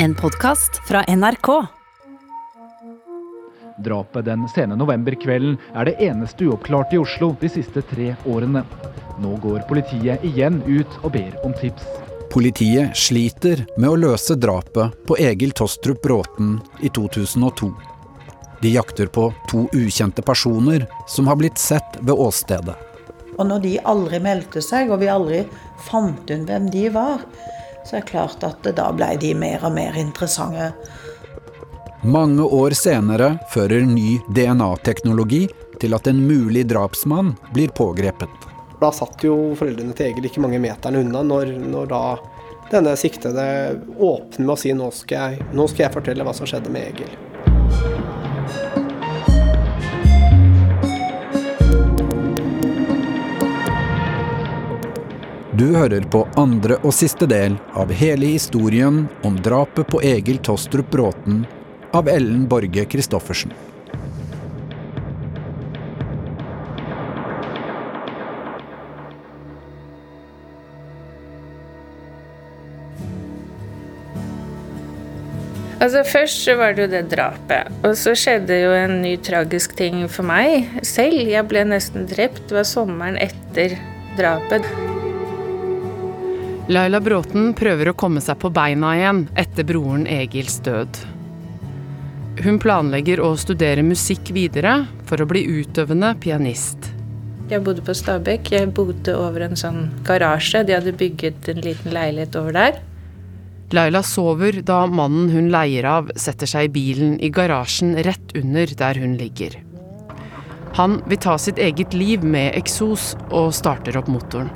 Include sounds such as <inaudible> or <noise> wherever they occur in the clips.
En podkast fra NRK. Drapet den sene novemberkvelden er det eneste uoppklarte i Oslo de siste tre årene. Nå går politiet igjen ut og ber om tips. Politiet sliter med å løse drapet på Egil Tostrup Bråten i 2002. De jakter på to ukjente personer som har blitt sett ved åstedet. Og når de aldri meldte seg, og vi aldri fant ut hvem de var, så det er klart at da ble de mer og mer interessante. Mange år senere fører ny DNA-teknologi til at en mulig drapsmann blir pågrepet. Da satt jo foreldrene til Egil ikke mange meterne unna når, når da denne siktede åpner med å si nå skal, jeg, nå skal jeg fortelle hva som skjedde med Egil. Du hører på andre og siste del av hele historien om drapet på Egil Tostrup Bråten av Ellen Borge Christoffersen. Altså Først så var det jo det drapet. Og så skjedde jo en ny tragisk ting for meg selv. Jeg ble nesten drept. Det var sommeren etter drapet. Laila Bråten prøver å komme seg på beina igjen etter broren Egils død. Hun planlegger å studere musikk videre for å bli utøvende pianist. Jeg bodde på Stabekk. Jeg bodde over en sånn garasje. De hadde bygget en liten leilighet over der. Laila sover da mannen hun leier av, setter seg i bilen i garasjen rett under der hun ligger. Han vil ta sitt eget liv med eksos og starter opp motoren.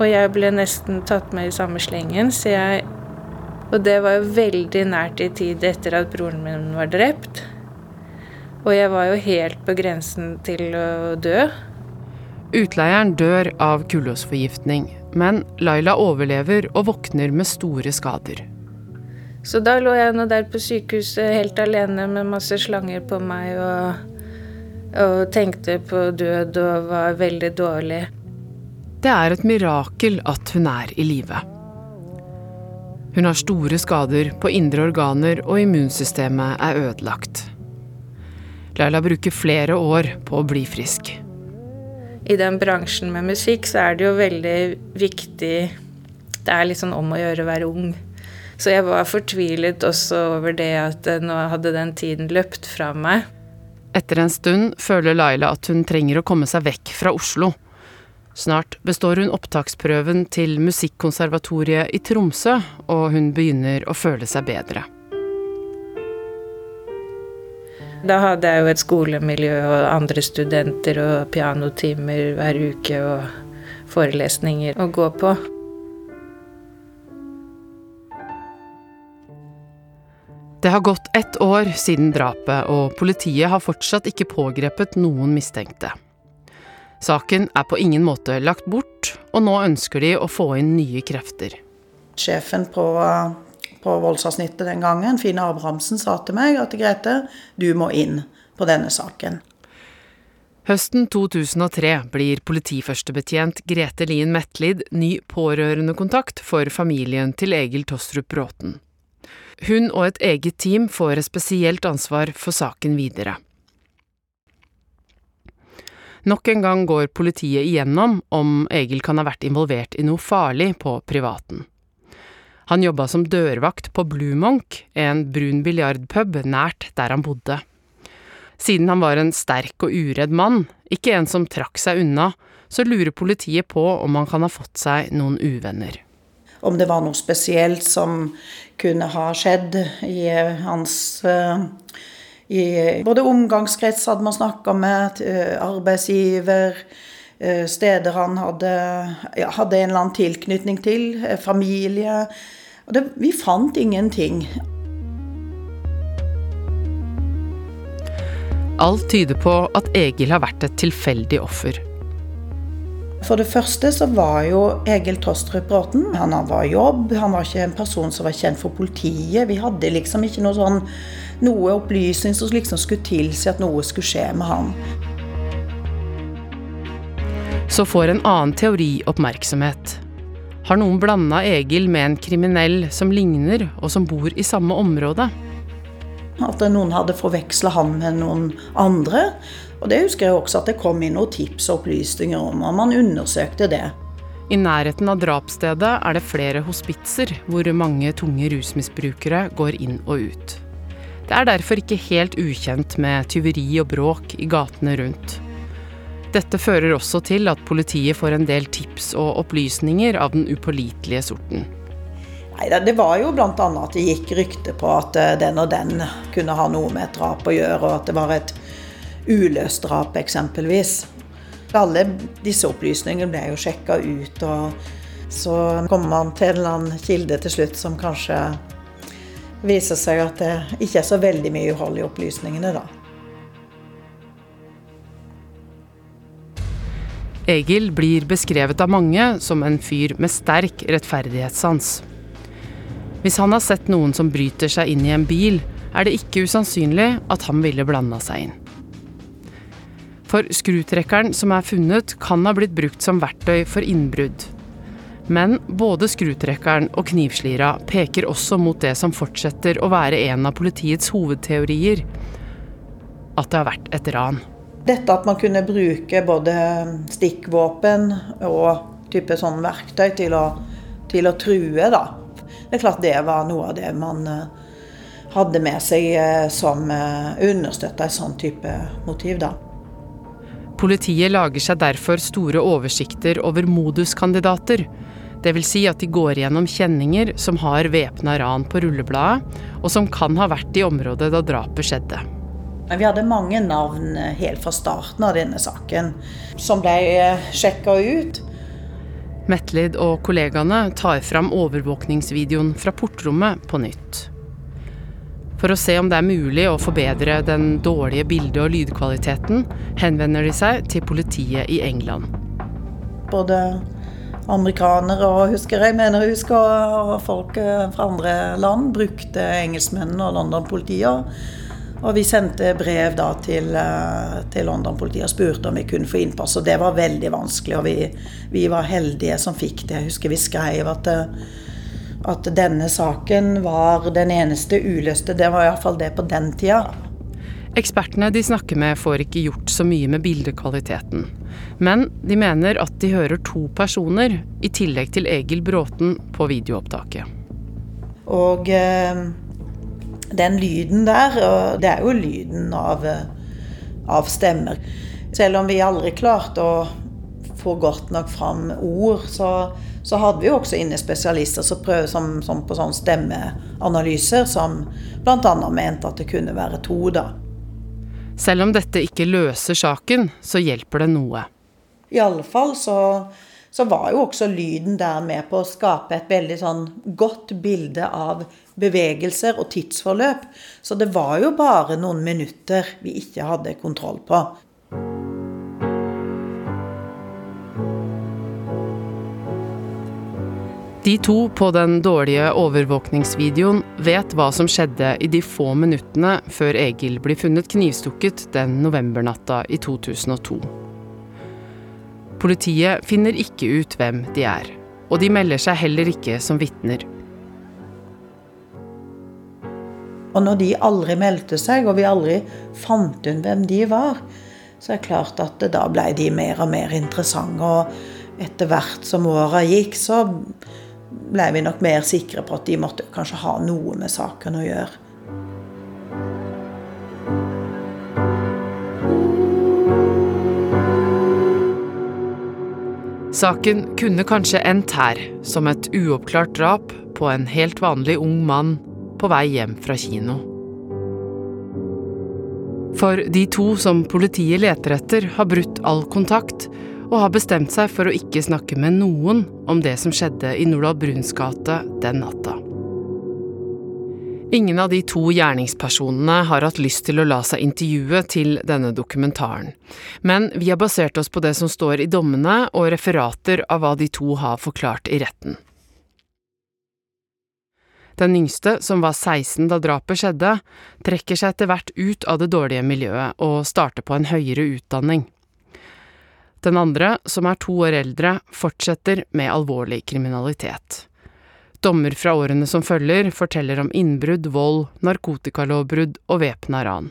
Og jeg ble nesten tatt med i samme slengen, så jeg Og det var jo veldig nært i tid etter at broren min var drept. Og jeg var jo helt på grensen til å dø. Utleieren dør av kullosforgiftning, men Laila overlever og våkner med store skader. Så da lå jeg nå der på sykehuset helt alene med masse slanger på meg og, og tenkte på død og var veldig dårlig. Det er et mirakel at hun er i live. Hun har store skader på indre organer, og immunsystemet er ødelagt. Laila bruker flere år på å bli frisk. I den bransjen med musikk så er det jo veldig viktig Det er litt sånn om å gjøre å være ung. Så jeg var fortvilet også over det at nå hadde den tiden løpt fra meg. Etter en stund føler Laila at hun trenger å komme seg vekk fra Oslo. Snart består hun opptaksprøven til Musikkonservatoriet i Tromsø, og hun begynner å føle seg bedre. Da hadde jeg jo et skolemiljø og andre studenter og pianotimer hver uke og forelesninger å gå på. Det har gått ett år siden drapet, og politiet har fortsatt ikke pågrepet noen mistenkte. Saken er på ingen måte lagt bort, og nå ønsker de å få inn nye krefter. Sjefen på, på voldsavsnittet den gangen, Fine Abrahamsen, sa til meg at Grete, du må inn på denne saken. Høsten 2003 blir politiførstebetjent Grete Lien Metlid ny pårørendekontakt for familien til Egil Tostrup Bråten. Hun og et eget team får et spesielt ansvar for saken videre. Nok en gang går politiet igjennom om Egil kan ha vært involvert i noe farlig på privaten. Han jobba som dørvakt på Blue Monk, en brun biljardpub nært der han bodde. Siden han var en sterk og uredd mann, ikke en som trakk seg unna, så lurer politiet på om han kan ha fått seg noen uvenner. Om det var noe spesielt som kunne ha skjedd i hans i både omgangskrets hadde man snakka med, arbeidsgiver, steder han hadde, ja, hadde, en eller annen tilknytning til, familie. Det, vi fant ingenting. Alt tyder på at Egil har vært et tilfeldig offer. For det første så var jo Egil Tostrup Bråten Han var jobb, han var ikke en person som var kjent for politiet. Vi hadde liksom ikke noe sånn noe opplysning som liksom skulle tilsi at noe skulle skje med han. Så får en annen teori oppmerksomhet. Har noen blanda Egil med en kriminell som ligner, og som bor i samme område? At noen hadde forveksla han med noen andre. Og det husker jeg også at det kom inn noen tips og opplysninger om, og man undersøkte det. I nærheten av drapsstedet er det flere hospitser hvor mange tunge rusmisbrukere går inn og ut. Det er derfor ikke helt ukjent med tyveri og bråk i gatene rundt. Dette fører også til at politiet får en del tips og opplysninger av den upålitelige sorten. Nei, Det var jo bl.a. at det gikk rykte på at eh, den og den kunne ha noe med et drap å gjøre, og at det var et uløst drap eksempelvis. Alle disse opplysningene ble jo sjekka ut, og så kom man til en eller annen kilde til slutt som kanskje viser seg at det ikke er så veldig mye uhold i opplysningene, da. Egil blir beskrevet av mange som en fyr med sterk rettferdighetssans. Hvis han har sett noen som bryter seg inn i en bil, er det ikke usannsynlig at han ville blanda seg inn. For skrutrekkeren som er funnet, kan ha blitt brukt som verktøy for innbrudd. Men både skrutrekkeren og knivslira peker også mot det som fortsetter å være en av politiets hovedteorier at det har vært et ran. Dette at man kunne bruke både stikkvåpen og type sånn verktøy til å, til å true, da. Det er klart det var noe av det man eh, hadde med seg eh, som eh, understøtta et sånn type motiv, da. Politiet lager seg derfor store oversikter over moduskandidater. Dvs. Si at de går gjennom kjenninger som har væpna ran på rullebladet, og som kan ha vært i området da drapet skjedde. Vi hadde mange navn helt fra starten av denne saken som ble sjekka ut. Metlid og kollegaene tar fram overvåkningsvideoen fra portrommet på nytt. For å se om det er mulig å forbedre den dårlige bilde- og lydkvaliteten, henvender de seg til politiet i England. Både amerikanere og husker jeg mener jeg husker, folk fra andre land brukte engelskmennene og London-politiet. Og vi sendte brev da til, eh, til London-politiet og spurte om vi kunne få innpass. Og det var veldig vanskelig, og vi, vi var heldige som fikk det. Jeg husker vi skrev at, eh, at denne saken var den eneste uløste. Det var iallfall det på den tida. Ekspertene de snakker med får ikke gjort så mye med bildekvaliteten. Men de mener at de hører to personer, i tillegg til Egil Bråten, på videoopptaket. Og... Eh, den lyden der, det er jo lyden av, av stemmer. Selv om vi aldri klarte å få godt nok fram ord, så, så hadde vi jo også inne spesialister som prøvde som, som på sånn stemmeanalyser, som bl.a. mente at det kunne være to, da. Selv om dette ikke løser saken, så hjelper det noe. I alle fall så, så var jo også lyden der med på å skape et veldig sånn godt bilde av bevegelser og tidsforløp. Så det var jo bare noen minutter vi ikke hadde kontroll på. De to på den dårlige overvåkningsvideoen vet hva som skjedde i de få minuttene før Egil blir funnet knivstukket den novembernatta i 2002. Politiet finner ikke ut hvem de er, og de melder seg heller ikke som vitner. Og når de aldri meldte seg, og vi aldri fant ut hvem de var, så er det klart at da ble de mer og mer interessante. Og etter hvert som åra gikk, så ble vi nok mer sikre på at de måtte kanskje ha noe med saken å gjøre. Saken kunne kanskje endt her, som et uoppklart drap på en helt vanlig ung mann på vei hjem fra kino. For de to som politiet leter etter, har brutt all kontakt og har bestemt seg for å ikke snakke med noen om det som skjedde i Nordahl Bruns gate den natta. Ingen av de to gjerningspersonene har hatt lyst til å la seg intervjue til denne dokumentaren, men vi har basert oss på det som står i dommene og referater av hva de to har forklart i retten. Den yngste, som var 16 da drapet skjedde, trekker seg etter hvert ut av det dårlige miljøet og starter på en høyere utdanning. Den andre, som er to år eldre, fortsetter med alvorlig kriminalitet. Dommer fra årene som følger, forteller om innbrudd, vold, narkotikalovbrudd og væpna ran.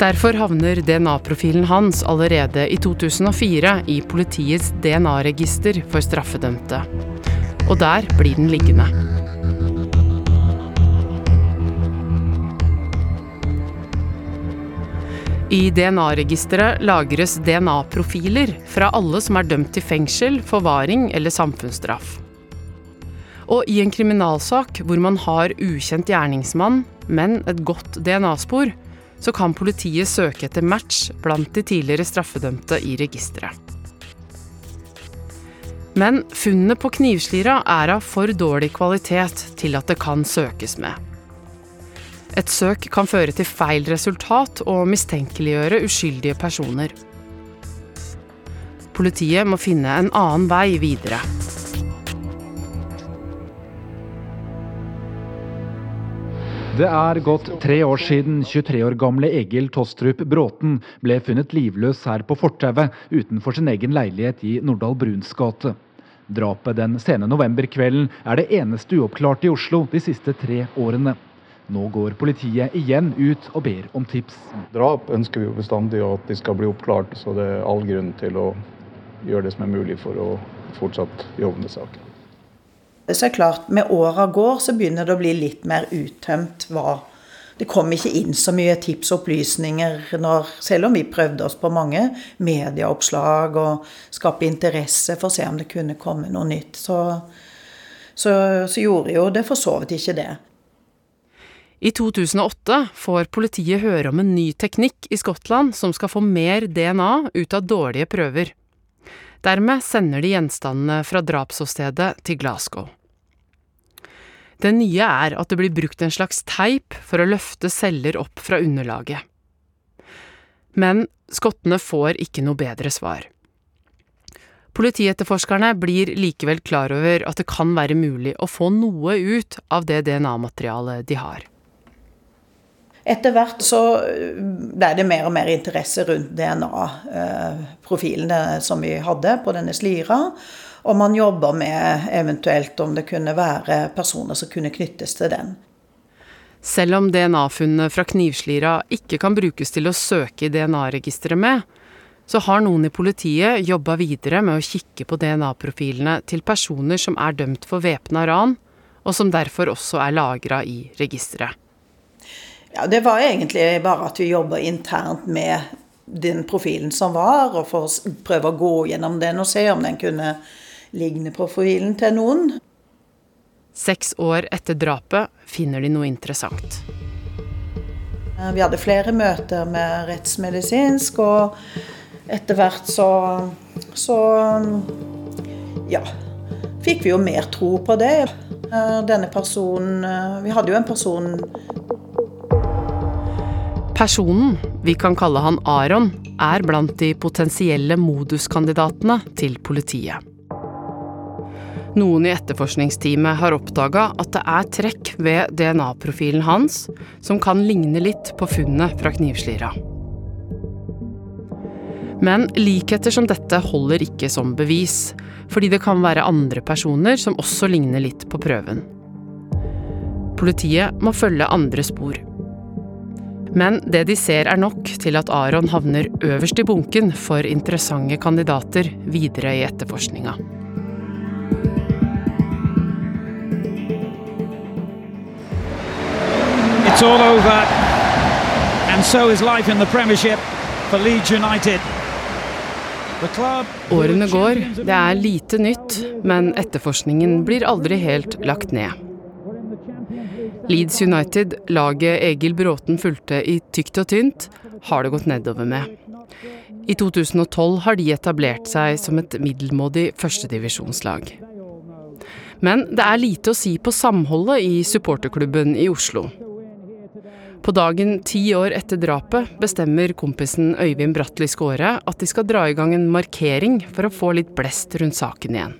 Derfor havner DNA-profilen hans allerede i 2004 i politiets DNA-register for straffedømte. Og der blir den liggende. I DNA-registeret lagres DNA-profiler fra alle som er dømt til fengsel, forvaring eller samfunnsstraff. Og i en kriminalsak hvor man har ukjent gjerningsmann, men et godt DNA-spor, så kan politiet søke etter match blant de tidligere straffedømte i registeret. Men funnene på knivslira er av for dårlig kvalitet til at det kan søkes med. Et søk kan føre til feil resultat og mistenkeliggjøre uskyldige personer. Politiet må finne en annen vei videre. Det er gått tre år siden 23 år gamle Egil Tostrup Bråten ble funnet livløs her på fortauet utenfor sin egen leilighet i Nordahl Bruns gate. Drapet den sene novemberkvelden er det eneste uoppklarte i Oslo de siste tre årene. Nå går politiet igjen ut og ber om tips. Drap ønsker vi jo bestandig at de skal bli oppklart, så det er all grunn til å gjøre det som er mulig for å fortsatt jobbe med saken. Så er klart, Med åra går så begynner det å bli litt mer uttømt hva Det kom ikke inn så mye tips og opplysninger når, selv om vi prøvde oss på mange medieoppslag og skape interesse for å se om det kunne komme noe nytt. Så, så, så gjorde jo det for så vidt ikke det. I 2008 får politiet høre om en ny teknikk i Skottland som skal få mer DNA ut av dårlige prøver. Dermed sender de gjenstandene fra drapsåstedet til Glasgow. Det nye er at det blir brukt en slags teip for å løfte celler opp fra underlaget. Men skottene får ikke noe bedre svar. Politietterforskerne blir likevel klar over at det kan være mulig å få noe ut av det DNA-materialet de har. Etter hvert så ble det mer og mer interesse rundt DNA-profilene som vi hadde på denne slira. Og man jobber med eventuelt om det kunne være personer som kunne knyttes til den. Selv om DNA-funnene fra knivslira ikke kan brukes til å søke i DNA-registeret med, så har noen i politiet jobba videre med å kikke på DNA-profilene til personer som er dømt for væpna ran, og som derfor også er lagra i registeret. Ja, Det var egentlig bare at vi jobba internt med den profilen som var, og for å prøve å gå gjennom den og se om den kunne ligne profilen til noen. Seks år etter drapet finner de noe interessant. Eh, vi hadde flere møter med rettsmedisinsk, og etter hvert så, så ja, fikk vi jo mer tro på det. Eh, denne personen eh, Vi hadde jo en person Personen, vi kan kalle han Aron, er blant de potensielle moduskandidatene til politiet. Noen i etterforskningsteamet har oppdaga at det er trekk ved DNA-profilen hans som kan ligne litt på funnet fra knivslira. Men likheter som dette holder ikke som bevis, fordi det kan være andre personer som også ligner litt på prøven. Politiet må følge andre spor. Men det de ser er nok til at Aron havner øverst i bunken for interessante kandidater videre i etterforskninga. It's all over, and so is life in the Premiership for Leeds United. Årene går, det er lite nytt, men etterforskningen blir aldri helt lagt ned. Leeds United, laget Egil Bråten fulgte i tykt og tynt, har det gått nedover med. I 2012 har de etablert seg som et middelmådig førstedivisjonslag. Men det er lite å si på samholdet i supporterklubben i Oslo. På dagen ti år etter drapet bestemmer kompisen Øyvind Bratli Skåre at de skal dra i gang en markering for å få litt blest rundt saken igjen.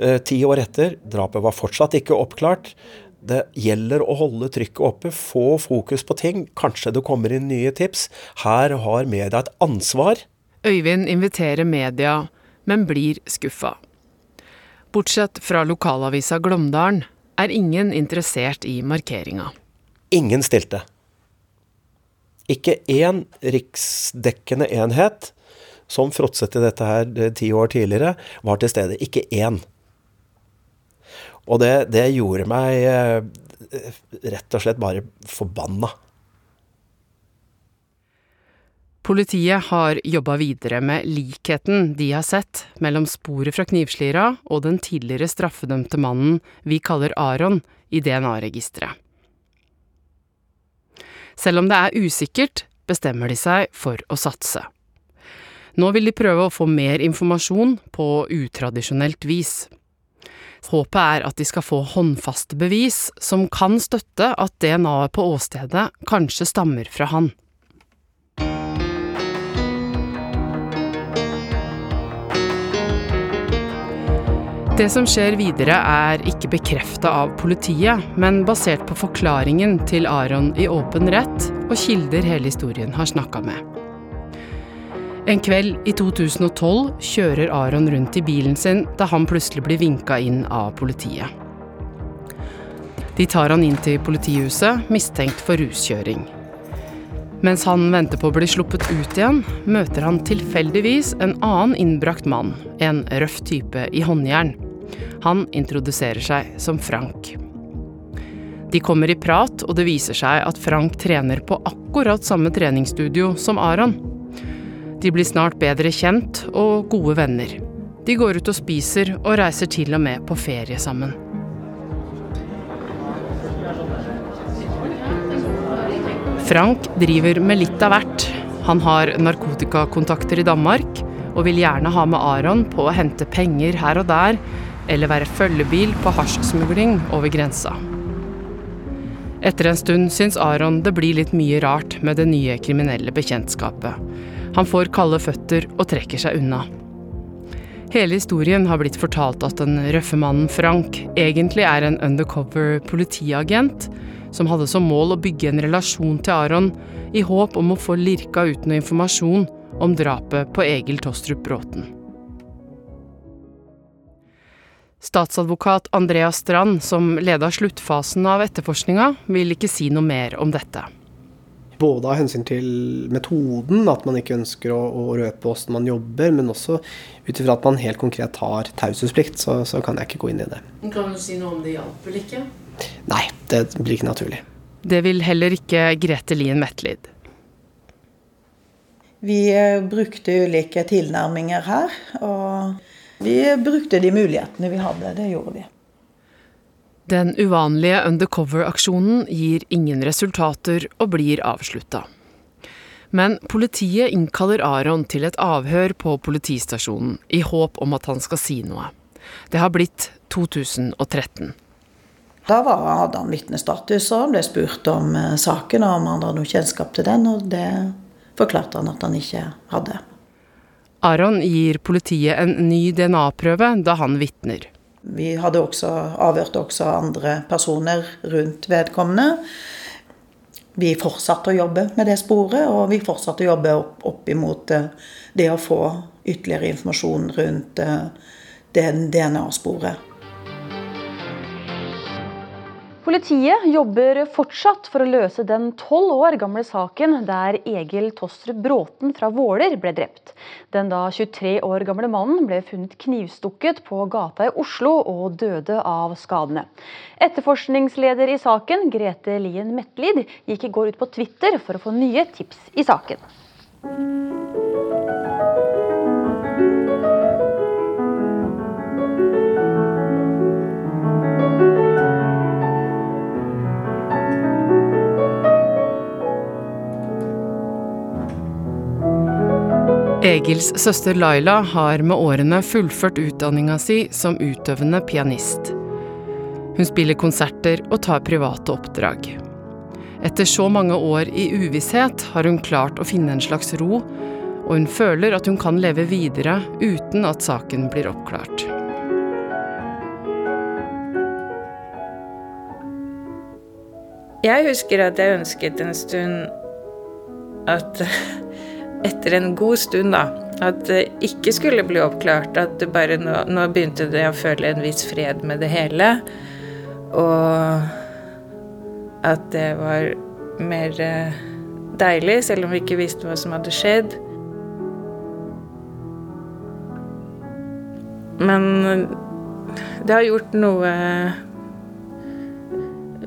Eh, ti år etter, drapet var fortsatt ikke oppklart. Det gjelder å holde trykket oppe, få fokus på ting. Kanskje det kommer inn nye tips. Her har media et ansvar. Øyvind inviterer media, men blir skuffa. Bortsett fra lokalavisa Glåmdalen er ingen interessert i markeringa. Ingen stilte. Ikke én riksdekkende enhet som fråtset i dette her eh, ti år tidligere, var til stede. Ikke én. Og det, det gjorde meg eh, rett og slett bare forbanna. Politiet har jobba videre med likheten de har sett mellom sporet fra knivslira og den tidligere straffedømte mannen vi kaller Aron i DNA-registeret. Selv om det er usikkert, bestemmer de seg for å satse. Nå vil de prøve å få mer informasjon på utradisjonelt vis. Håpet er at de skal få håndfaste bevis som kan støtte at DNA-et på åstedet kanskje stammer fra han. Det som skjer videre er ikke bekrefta av politiet, men basert på forklaringen til Aron i åpen rett og kilder hele historien har snakka med. En kveld i 2012 kjører Aron rundt i bilen sin da han plutselig blir vinka inn av politiet. De tar han inn til politihuset, mistenkt for ruskjøring. Mens han venter på å bli sluppet ut igjen, møter han tilfeldigvis en annen innbrakt mann, en røff type i håndjern. Han introduserer seg som Frank. De kommer i prat, og det viser seg at Frank trener på akkurat samme treningsstudio som Aron. De blir snart bedre kjent og gode venner. De går ut og spiser, og reiser til og med på ferie sammen. Frank driver med litt av hvert. Han har narkotikakontakter i Danmark, og vil gjerne ha med Aron på å hente penger her og der, eller være følgebil på hasjsmugling over grensa. Etter en stund syns Aron det blir litt mye rart med det nye kriminelle bekjentskapet. Han får kalde føtter og trekker seg unna. Hele historien har blitt fortalt at den røffe mannen Frank egentlig er en undercover politiagent som hadde som mål å bygge en relasjon til Aron i håp om å få lirka ut noe informasjon om drapet på Egil Tostrup Bråten. Statsadvokat Andreas Strand, som leda sluttfasen av etterforskninga, vil ikke si noe mer om dette. Både av hensyn til metoden, at man ikke ønsker å, å røpe åssen man jobber, men også ut ifra at man helt konkret har taushetsplikt, så, så, kan jeg ikke gå inn i det. Kan du si noe om det hjalp eller ikke? Nei, det blir ikke naturlig. Det vil heller ikke Grete Lien Metlid. Vi eh, brukte ulike tilnærminger her. og vi brukte de mulighetene vi hadde. Det gjorde vi. Den uvanlige undercover-aksjonen gir ingen resultater og blir avslutta. Men politiet innkaller Aron til et avhør på politistasjonen i håp om at han skal si noe. Det har blitt 2013. Da var, hadde han vitnestatus og ble spurt om eh, saken og om han hadde noe kjennskap til den, og det forklarte han at han ikke hadde. Aron gir politiet en ny DNA-prøve da han vitner. Vi hadde også avhørt også andre personer rundt vedkommende. Vi fortsatte å jobbe med det sporet, og vi fortsatte å jobbe opp, opp imot eh, det å få ytterligere informasjon rundt eh, det DNA-sporet. Politiet jobber fortsatt for å løse den tolv år gamle saken der Egil Tostrup Bråten fra Våler ble drept. Den da 23 år gamle mannen ble funnet knivstukket på gata i Oslo og døde av skadene. Etterforskningsleder i saken, Grete Lien Metlid, gikk i går ut på Twitter for å få nye tips i saken. Egils søster Laila har med årene fullført utdanninga si som utøvende pianist. Hun spiller konserter og tar private oppdrag. Etter så mange år i uvisshet har hun klart å finne en slags ro, og hun føler at hun kan leve videre uten at saken blir oppklart. Jeg husker at jeg ønsket en stund at Etter en god stund, da. At det ikke skulle bli oppklart. At det bare nå, nå begynte det å føle en viss fred med det hele. Og at det var mer eh, deilig, selv om vi ikke visste hva som hadde skjedd. Men det har gjort noe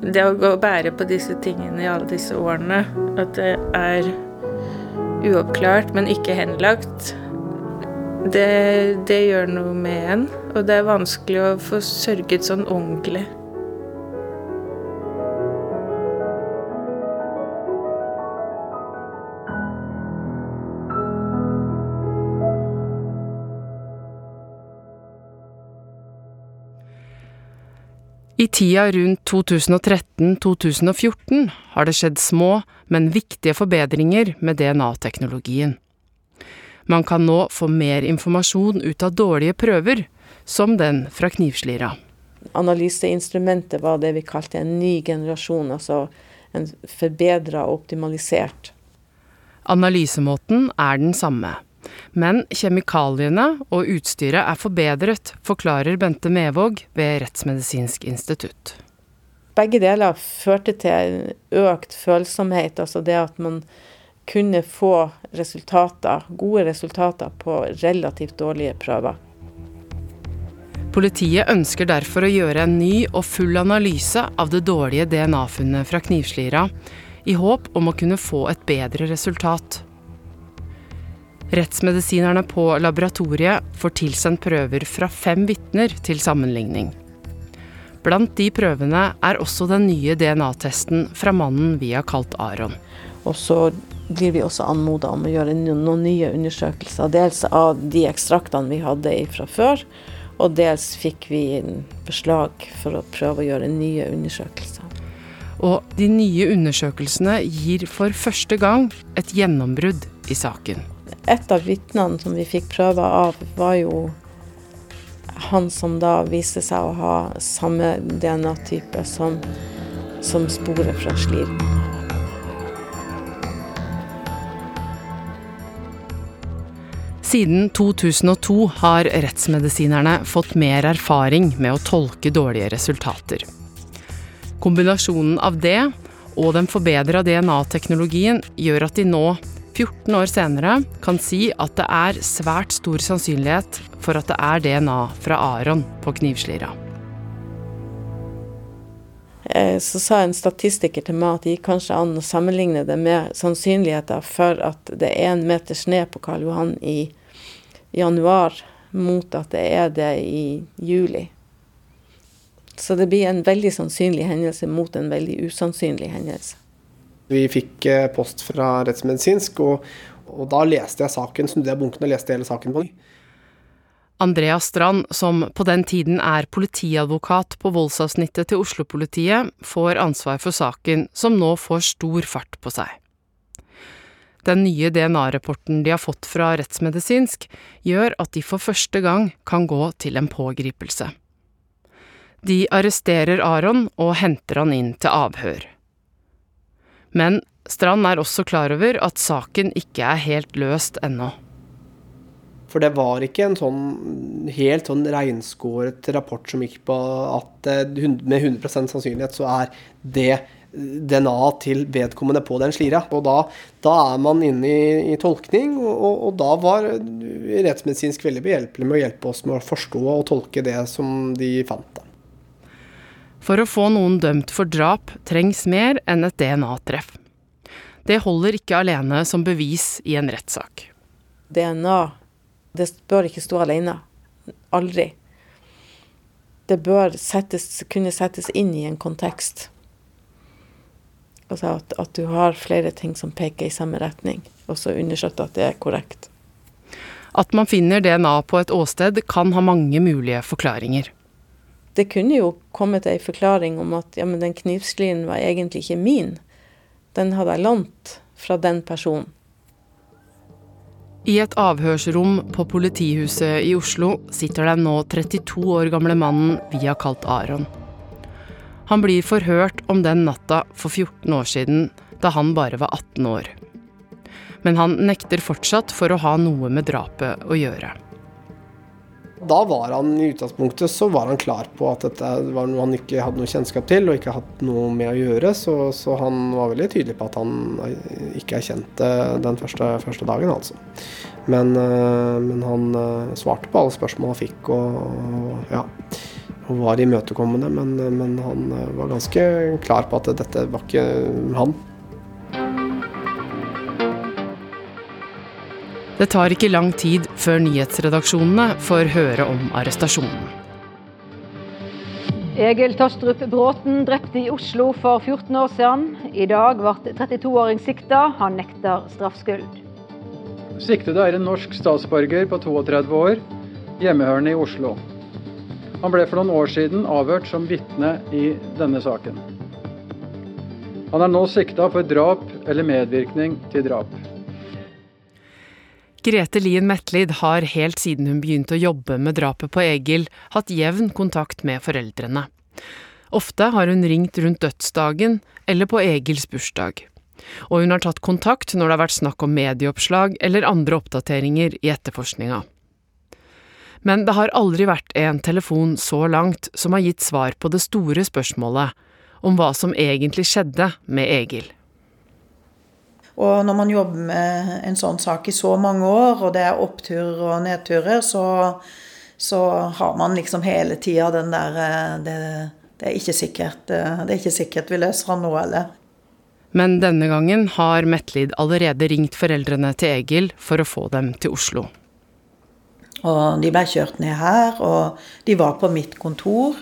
Det å gå og bære på disse tingene i alle disse årene, at det er uoppklart, men ikke henlagt, det, det gjør noe med en. Og det er vanskelig å få sørget sånn ordentlig. I tida rundt 2013-2014 har det skjedd små, men viktige forbedringer med DNA-teknologien. Man kan nå få mer informasjon ut av dårlige prøver, som den fra knivslira. Analyseinstrumentet var det vi kalte en ny generasjon, altså en forbedra og optimalisert. Analysemåten er den samme. Men kjemikaliene og utstyret er forbedret, forklarer Bente Mevåg ved Rettsmedisinsk institutt. Begge deler førte til økt følsomhet, altså det at man kunne få resultater, gode resultater på relativt dårlige prøver. Politiet ønsker derfor å gjøre en ny og full analyse av det dårlige DNA-funnet fra knivslira, i håp om å kunne få et bedre resultat. Rettsmedisinerne på laboratoriet får tilsendt prøver fra fem vitner til sammenligning. Blant de prøvene er også den nye DNA-testen fra mannen vi har kalt Aron. Og så blir vi også anmoda om å gjøre noen nye undersøkelser. Dels av de ekstraktene vi hadde fra før, og dels fikk vi beslag for å prøve å gjøre nye undersøkelser. Og de nye undersøkelsene gir for første gang et gjennombrudd i saken. Et av vitnene som vi fikk prøver av, var jo han som da viste seg å ha samme DNA-type som, som sporet fra Sliren. Siden 2002 har rettsmedisinerne fått mer erfaring med å tolke dårlige resultater. Kombinasjonen av det og den forbedra DNA-teknologien gjør at de nå, 14 år senere, kan si at det er svært stor sannsynlighet for at det er DNA fra Aron på knivslira. Eh, så sa en statistiker til meg at det gikk kanskje an å sammenligne det med sannsynligheter for at det er en meter snø på Karl Johan i januar, mot at det er det i juli. Så det blir en veldig sannsynlig hendelse mot en veldig usannsynlig hendelse. Vi fikk eh, post fra rettsmedisinsk, og, og da leste jeg saken, snudde jeg bunken og leste hele saken på ny. Andreas Strand, som på den tiden er politiadvokat på voldsavsnittet til Oslo-politiet, får ansvar for saken, som nå får stor fart på seg. Den nye DNA-rapporten de har fått fra rettsmedisinsk, gjør at de for første gang kan gå til en pågripelse. De arresterer Aron og henter han inn til avhør. Men Strand er også klar over at saken ikke er helt løst ennå. For det var ikke en sånn helt sånn reinskåret rapport som gikk på at med 100% sannsynlighet så er det DNA til vedkommende på den slira. Og da, da er man inne i, i tolkning, og, og, og, da var rettsmedisinsk veldig behjelpelig med å hjelpe oss med å forstå og tolke det som de fant. Da. For å få noen dømt for drap trengs mer enn et DNA-treff. Det holder ikke alene som bevis i en rettssak. DNA, det bør ikke stå alene. Aldri. Det bør settes, kunne settes inn i en kontekst. Altså at, at, du har flere ting som peker i samme retning, og så undersøke at det er korrekt. At man finner DNA på et åsted kan ha mange mulige forklaringer det kunne jo kommet ei forklaring om at ja, men den knivsklien var egentlig ikke min. Den hadde jeg lånt fra den personen. I et avhørsrom på politihuset i Oslo sitter den nå 32 år gamle mannen vi har kalt Aron. Han blir forhørt om den natta for 14 år siden, da han bare var 18 år. Men han nekter fortsatt for å ha noe med drapet å gjøre. Da var han i utgangspunktet så var han klar på at dette var noe han ikke hadde noe kjennskap til og ikke hatt noe med å gjøre, så, så han var veldig tydelig på at han ikke erkjente den første, første dagen, altså. Men, eh, men, han eh, svarte på alle spørsmål han fikk og, og ja var imøtekommende, men, men, han eh, var ganske klar på at dette var ikke han. Det tar ikke lang tid før nyhetsredaksjonene får høre om arrestasjonen. Egil Tostrup Bråten drepte i Oslo for 14 år siden. I dag ble 32-åring sikta. Han nekter straffskyld. Siktede er en norsk statsborger på 32 år, hjemmehørende i Oslo. Han ble for noen år siden avhørt som vitne i denne saken. Han er nå sikta for drap eller medvirkning til drap. Grete Lien Metlid har helt siden hun begynte å jobbe med drapet på Egil, hatt jevn kontakt med foreldrene. Ofte har hun ringt rundt dødsdagen eller på Egils bursdag. Og hun har tatt kontakt når det har vært snakk om medieoppslag eller andre oppdateringer i etterforskninga. Men det har aldri vært en telefon så langt som har gitt svar på det store spørsmålet om hva som egentlig skjedde med Egil. Og når man jobber med en sånn sak i så mange år, og det er oppturer og nedturer, så, så har man liksom hele tida den der eh, det, det, er ikke sikkert eh, det er ikke sikkert vi løser han nå, eller. Men denne gangen har Metlid allerede ringt foreldrene til Egil for å få dem til Oslo. Og de ble kjørt ned her, og de var på mitt kontor.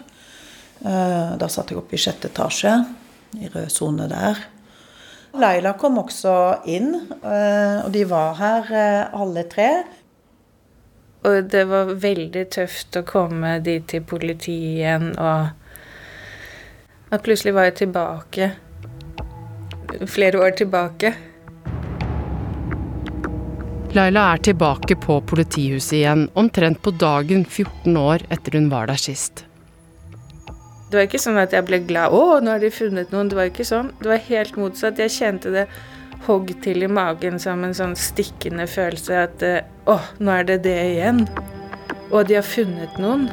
Eh, da satt jeg oppe i sjette etasje, i rød sone der. Laila kom også inn, eh, og de var her eh, alle tre. Og det var veldig tøft å komme dit til politiet igjen, og at plutselig var jeg tilbake. Flere år tilbake. Laila er tilbake på politihuset igjen, omtrent på dagen 14 år etter hun var der sist. Det var ikke sånn at jeg ble glad 'Å, nå har de funnet noen'. Det var ikke sånn. Det var helt motsatt. Jeg kjente det hogg til i magen som en sånn stikkende følelse at 'Å, nå er det det igjen'. Og de har funnet noen.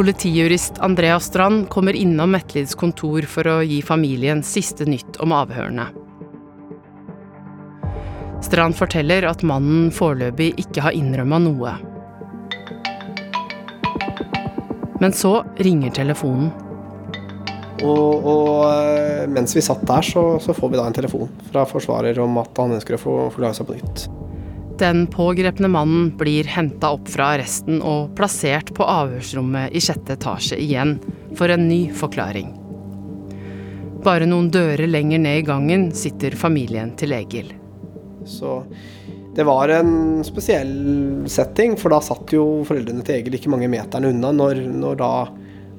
Politijurist Andrea Strand kommer innom Metlids kontor for å gi familien siste nytt om avhørene. Strand forteller at mannen foreløpig ikke har innrømma noe. Men så ringer telefonen. Og, og, eh, mens vi satt der, så, så, får vi da en telefon fra forsvarer om at han ønsker å få forklare seg på nytt. Den pågrepne mannen blir henta opp fra arresten og plassert på avhørsrommet i sjette etasje igjen for en ny forklaring. Bare noen dører lenger ned i gangen sitter familien til Egil. Så det var en spesiell setting, for da satt jo foreldrene til Egil ikke mange meterne unna når, når da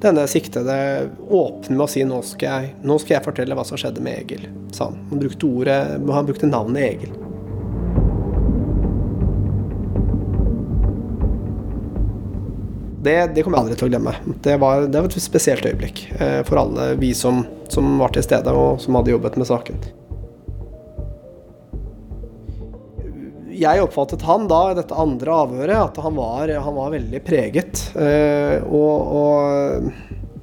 denne siktede åpner med å si nå skal, jeg, nå skal jeg fortelle hva som skjedde med Egil, sa han. Han brukte, ordet, han brukte navnet Egil. Det, det, kommer jeg aldri til å glemme. Det var, det var et spesielt øyeblikk eh, for alle vi som, som var til stede og som hadde jobbet med saken. Jeg oppfattet han da i dette andre avhøret at han var, han var veldig preget. Eh, og, og,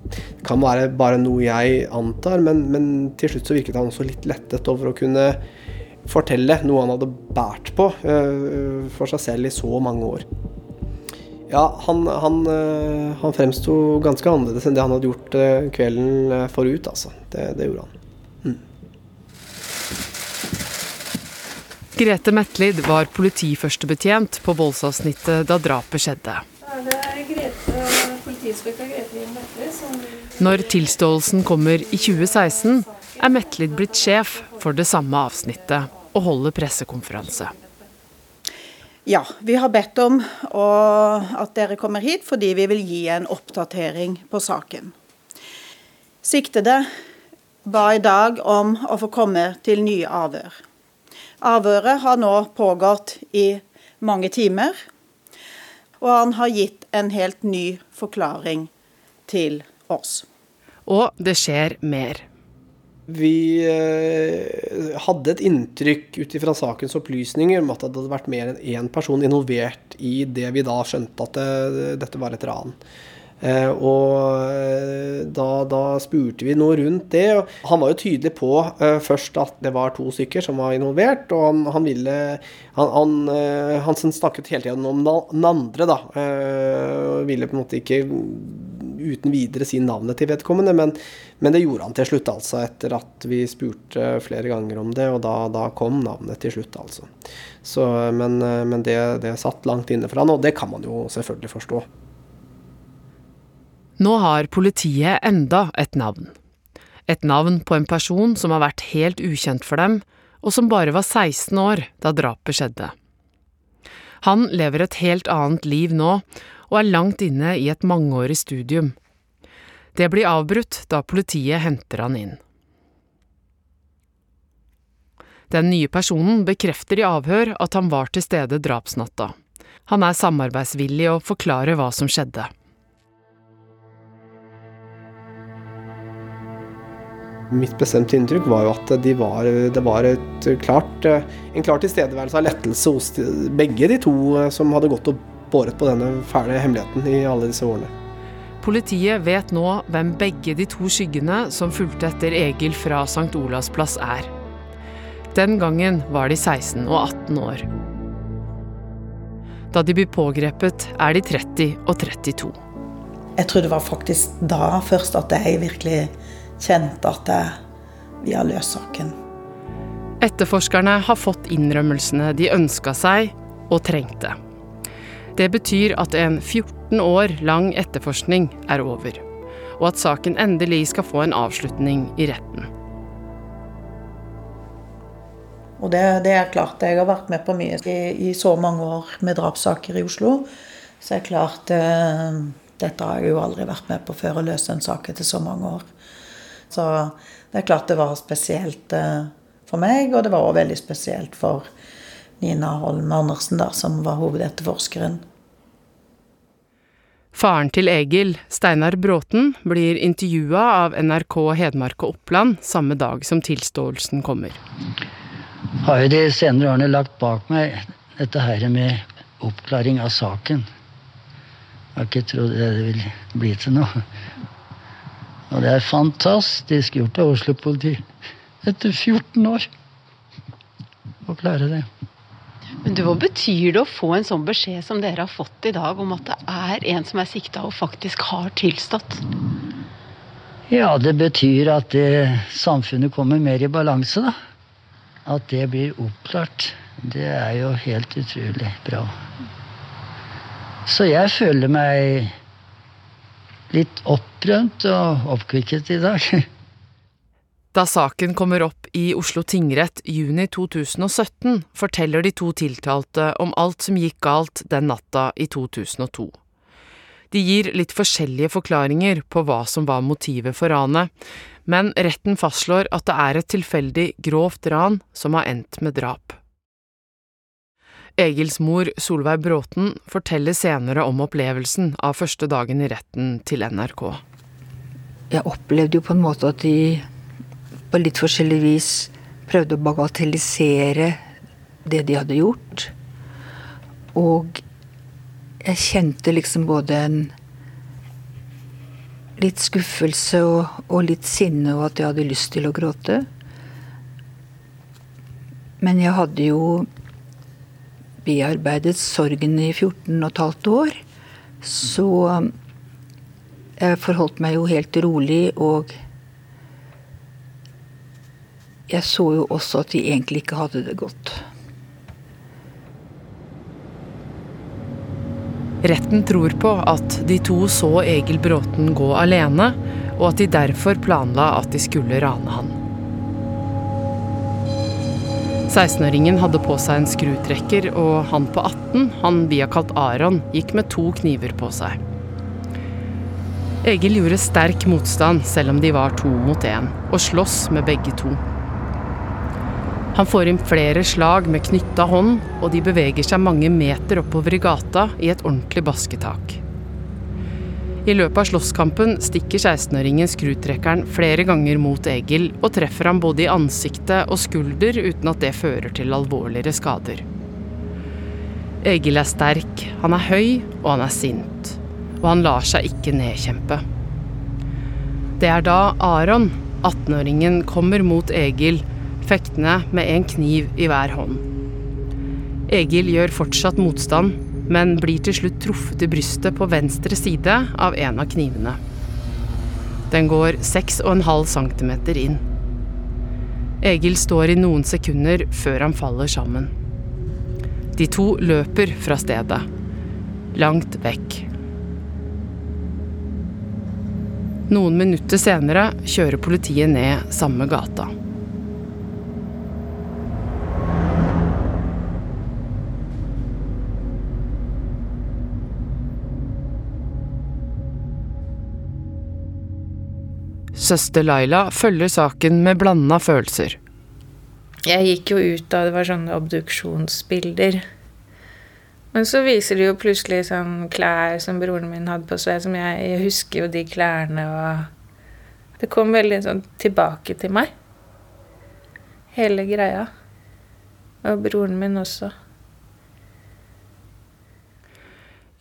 det kan være bare noe jeg antar, men, men, til slutt så virket han også litt lettet over å kunne fortelle noe han hadde bært på eh, for seg selv i så mange år. Ja, han, han, eh, han fremsto ganske annerledes enn det han hadde gjort kvelden forut, altså. Det, det gjorde han. Grete Metlid var politiførstebetjent på voldsavsnittet da drapet skjedde. Når tilståelsen kommer i 2016, er Metlid blitt sjef for det samme avsnittet og holder pressekonferanse. Ja, vi har bedt om at dere kommer hit fordi vi vil gi en oppdatering på saken. Siktede ba i dag om å få komme til nye avhør. Avhøret har nå pågått i mange timer, og han har gitt en helt ny forklaring til oss. Og det skjer mer. Vi eh, hadde et inntrykk ut ifra sakens opplysninger om at det hadde vært mer enn én person involvert i det vi da skjønte at det, dette var et ran. Eh, og eh, da, da, spurte vi noe rundt det. Han var jo tydelig på eh, først at det var to stykker som var involvert. Og han, han ville Han, han, eh, han snakket hele tiden om den andre, da. Og ville på en måte ikke uten videre si navnet til vedkommende, men, men, det gjorde han til slutt, altså. Etter at vi spurte flere ganger om det, og da, da kom navnet til slutt, altså. Så, men, men det, det satt langt inne for han, og det kan man jo selvfølgelig forstå. Nå har politiet enda et navn. Et navn på en person som har vært helt ukjent for dem, og som bare var 16 år da drapet skjedde. Han lever et helt annet liv nå, og er langt inne i et mangeårig studium. Det blir avbrutt da politiet henter han inn. Den nye personen bekrefter i avhør at han var til stede drapsnatta. Han er samarbeidsvillig og forklarer hva som skjedde. Mitt bestemte inntrykk var jo at de var, det var klart, en klar tilstedeværelse av lettelse hos begge de to som hadde gått og båret på denne fæle hemmeligheten i alle disse årene. Politiet vet nå hvem begge de to skyggene som fulgte etter Egil fra St. Olavs plass er. Den gangen var de 16 og 18 år. Da de blir pågrepet, er de 30 og 32. Jeg tror det var faktisk da først at jeg virkelig kjente at vi har løst saken. Etterforskerne har fått innrømmelsene de ønska seg og trengte. Det betyr at en 14 år lang etterforskning er over, og at saken endelig skal få en avslutning i retten. Og det, det er klart, jeg har vært med på mye i, i så mange år med drapssaker i Oslo. Så er klart eh, Dette har jeg jo aldri vært med på før, å løse en sak etter så mange år. Så det er klart det var spesielt eh, for meg, og det var også veldig spesielt for Nina Holm Andersen, da, som var hovedetterforskeren. Faren til Egil, Steinar Bråten, blir intervjua av NRK Hedmark og Oppland samme dag som tilståelsen kommer. Har jo de senere årene lagt bak meg dette her med oppklaring av saken. Jeg har ikke trodd det ville bli til noe. Og det er fantastisk gjort av Oslo politi etter 14 år å klare det. Men du, Hva betyr det å få en sånn beskjed som dere har fått i dag, om at det er en som er sikta og faktisk har tilstått? Ja, det betyr at det, samfunnet kommer mer i balanse, da. At det blir oppklart. Det er jo helt utrolig bra. Så jeg føler meg litt opprømt og oppkvikket i dag. <laughs> Da saken kommer opp i Oslo tingrett juni 2017, forteller de to tiltalte om alt som gikk galt den natta i 2002. De gir litt forskjellige forklaringer på hva som var motivet for ranet, men retten fastslår at det er et tilfeldig grovt ran som har endt med drap. Egils mor, Solveig Bråten, forteller senere om opplevelsen av første dagen i retten til NRK. Jeg opplevde jo på en måte at de på litt forskjellig vis prøvde å bagatellisere det de hadde gjort. Og jeg kjente liksom både en litt skuffelse og, og, litt sinne, og at jeg hadde lyst til å gråte. Men jeg hadde jo bearbeidet sorgen i 14 15 år. Så jeg forholdt meg jo helt rolig og jeg så jo også at de egentlig ikke hadde det godt. Retten tror på at de to så Egil Bråten gå alene, og at de derfor planla at de skulle rane han. 16-åringen hadde på seg en skrutrekker, og han på 18, han vi har kalt Aron, gikk med to kniver på seg. Egil gjorde sterk motstand, selv om de var to mot én, og sloss med begge to. Han får inn flere slag med knytta hånd, og de beveger seg mange meter oppover i gata i et ordentlig basketak. I løpet av slåsskampen stikker 16-åringen skrutrekkeren flere ganger mot Egil og treffer ham både i ansiktet og skulder uten at det fører til alvorligere skader. Egil er sterk, han er høy og han er sint. Og han lar seg ikke nedkjempe. Det er da Aron, 18-åringen, kommer mot Egil, fektende med en kniv i hver hånd. Egil gjør fortsatt motstand, men blir til slutt truffet i brystet på venstre side av en av knivene. Den går 6,5 cm inn. Egil står i noen sekunder før han faller sammen. De to løper fra stedet. Langt vekk. Noen minutter senere kjører politiet ned samme gata. Søster Laila følger saken med blanda følelser. Jeg gikk jo ut da det var sånne obduksjonsbilder. Men så viser de jo plutselig sånn klær som broren min hadde på seg, som jeg, jeg husker jo de klærne og Det kom veldig sånn tilbake til meg. Hele greia. Og broren min også.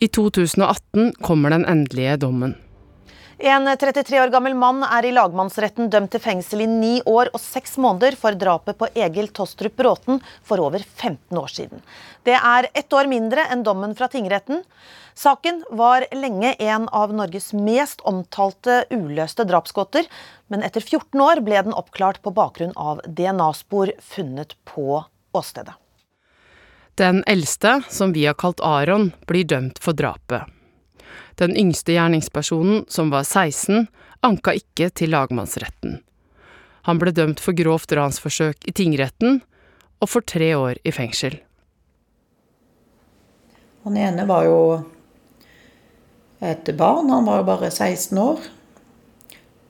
I 2018 kommer den endelige dommen. En 33 år gammel mann er i lagmannsretten dømt til fengsel i ni år og seks måneder for drapet på Egil Tostrup Bråten for over 15 år siden. Det er ett år mindre enn dommen fra tingretten. Saken var lenge en av Norges mest omtalte uløste drapsgåter, men etter 14 år ble den oppklart på bakgrunn av DNA-spor funnet på åstedet. Den eldste, som vi har kalt Aron, blir dømt for drapet. Den yngste gjerningspersonen, som var 16, anka ikke til lagmannsretten. Han ble dømt for grovt ransforsøk i tingretten og for tre år i fengsel. Han ene var jo et barn, han var jo bare 16 år.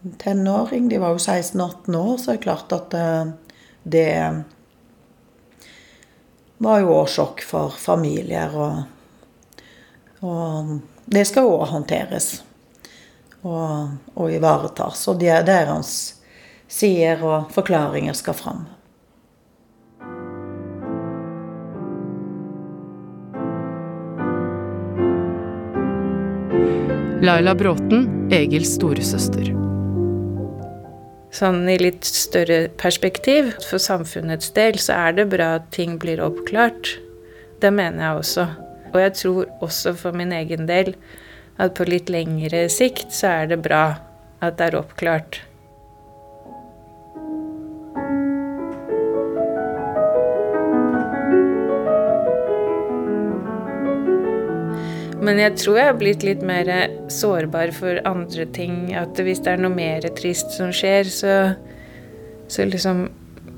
En tenåring, de var jo 16-18 år, så det er klart at eh, det var jo òg sjokk for familier og, og det skal òg håndteres og, og ivaretas. Og det er deres sider og forklaringer skal fram. Laila Bråten, Egils storesøster. Sånn i litt større perspektiv, for samfunnets del, så er det bra at ting blir oppklart. Det mener jeg også. Og jeg tror også for min egen del at på litt lengre sikt så er det bra at det er oppklart. Men jeg tror jeg har blitt litt mer sårbar for andre ting. At hvis det er noe mer trist som skjer, så, så liksom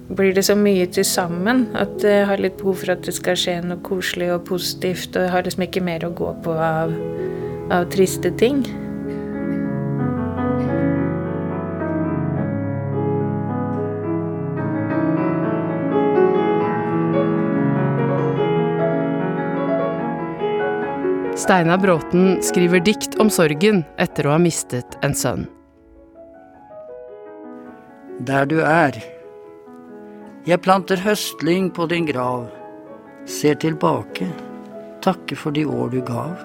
blir det så mye til sammen at jeg har litt behov for at det skal skje noe koselig og positivt. Og jeg har liksom ikke mer å gå på av, av triste ting. Steinar Bråten skriver dikt om sorgen etter å ha mistet en sønn. Der du er jeg planter høstlyng på din grav, ser tilbake, takke for de år du gav.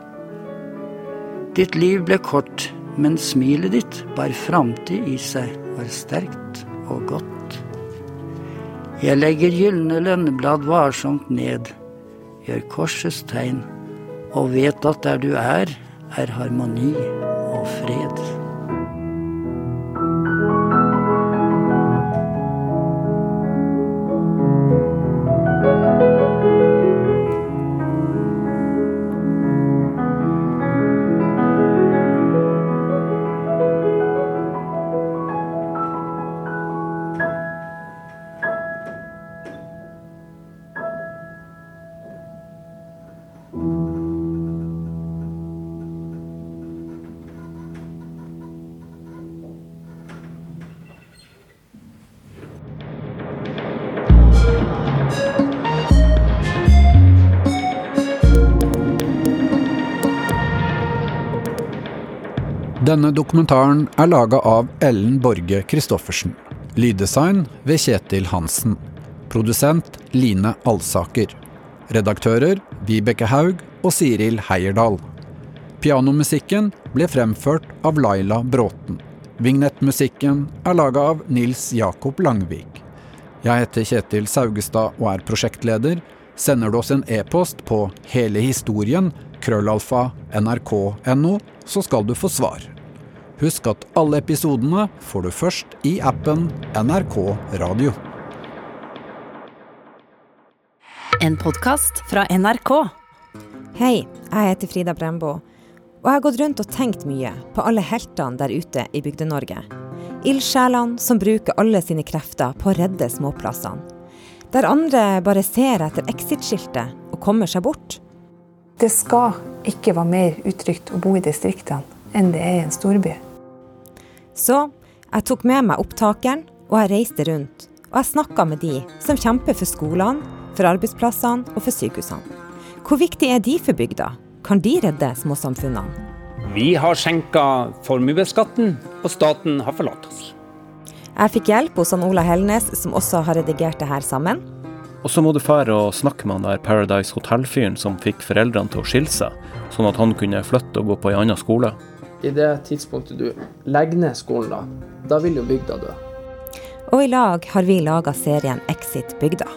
Ditt liv ble kort, men smilet ditt bar framtid i seg, var sterkt og godt. Jeg legger gylne lønneblad varsomt ned, gjør korsets tegn, og vet at der du er, er harmoni og fred. Dokumentaren er laga av Ellen Borge Christoffersen. Lyddesign ved Kjetil Hansen. Produsent Line Alsaker. Redaktører Vibeke Haug og Siril Heierdal. Pianomusikken ble fremført av Laila Bråten. Vignettmusikken er laga av Nils Jakob Langvik. Jeg heter Kjetil Saugestad og er prosjektleder. Sender du oss en e-post på hele historien, krøllalfa, nrk.no, så skal du få svar. Husk at alle episodene får du først i appen NRK Radio. En podkast fra NRK. Hei, jeg heter Frida Brembo. Og jeg har gått rundt og tenkt mye på alle heltene der ute i Bygde-Norge. Ildsjelene som bruker alle sine krefter på å redde småplassene. Der andre bare ser etter exit-skiltet og kommer seg bort. Det skal ikke være mer utrygt å bo i distriktene enn det er i en storby. Så jeg tok med meg opptakeren, og jeg reiste rundt. Og jeg snakka med de som kjemper for skolene, for arbeidsplassene og for sykehusene. Hvor viktig er de for bygda? Kan de redde småsamfunnene? Vi har senka formuesskatten, og staten har forlatt oss. Jeg fikk hjelp hos han Ola Helnes, som også har redigert det her sammen. Og så må du fære og snakke med han der Paradise Hotel-fyren som fikk foreldrene til å skille seg, sånn at han kunne flytte og gå på en annen skole. I det tidspunktet du legger ned skolen, da, da vil jo bygda dø. Og i lag har vi laga serien Exit bygda.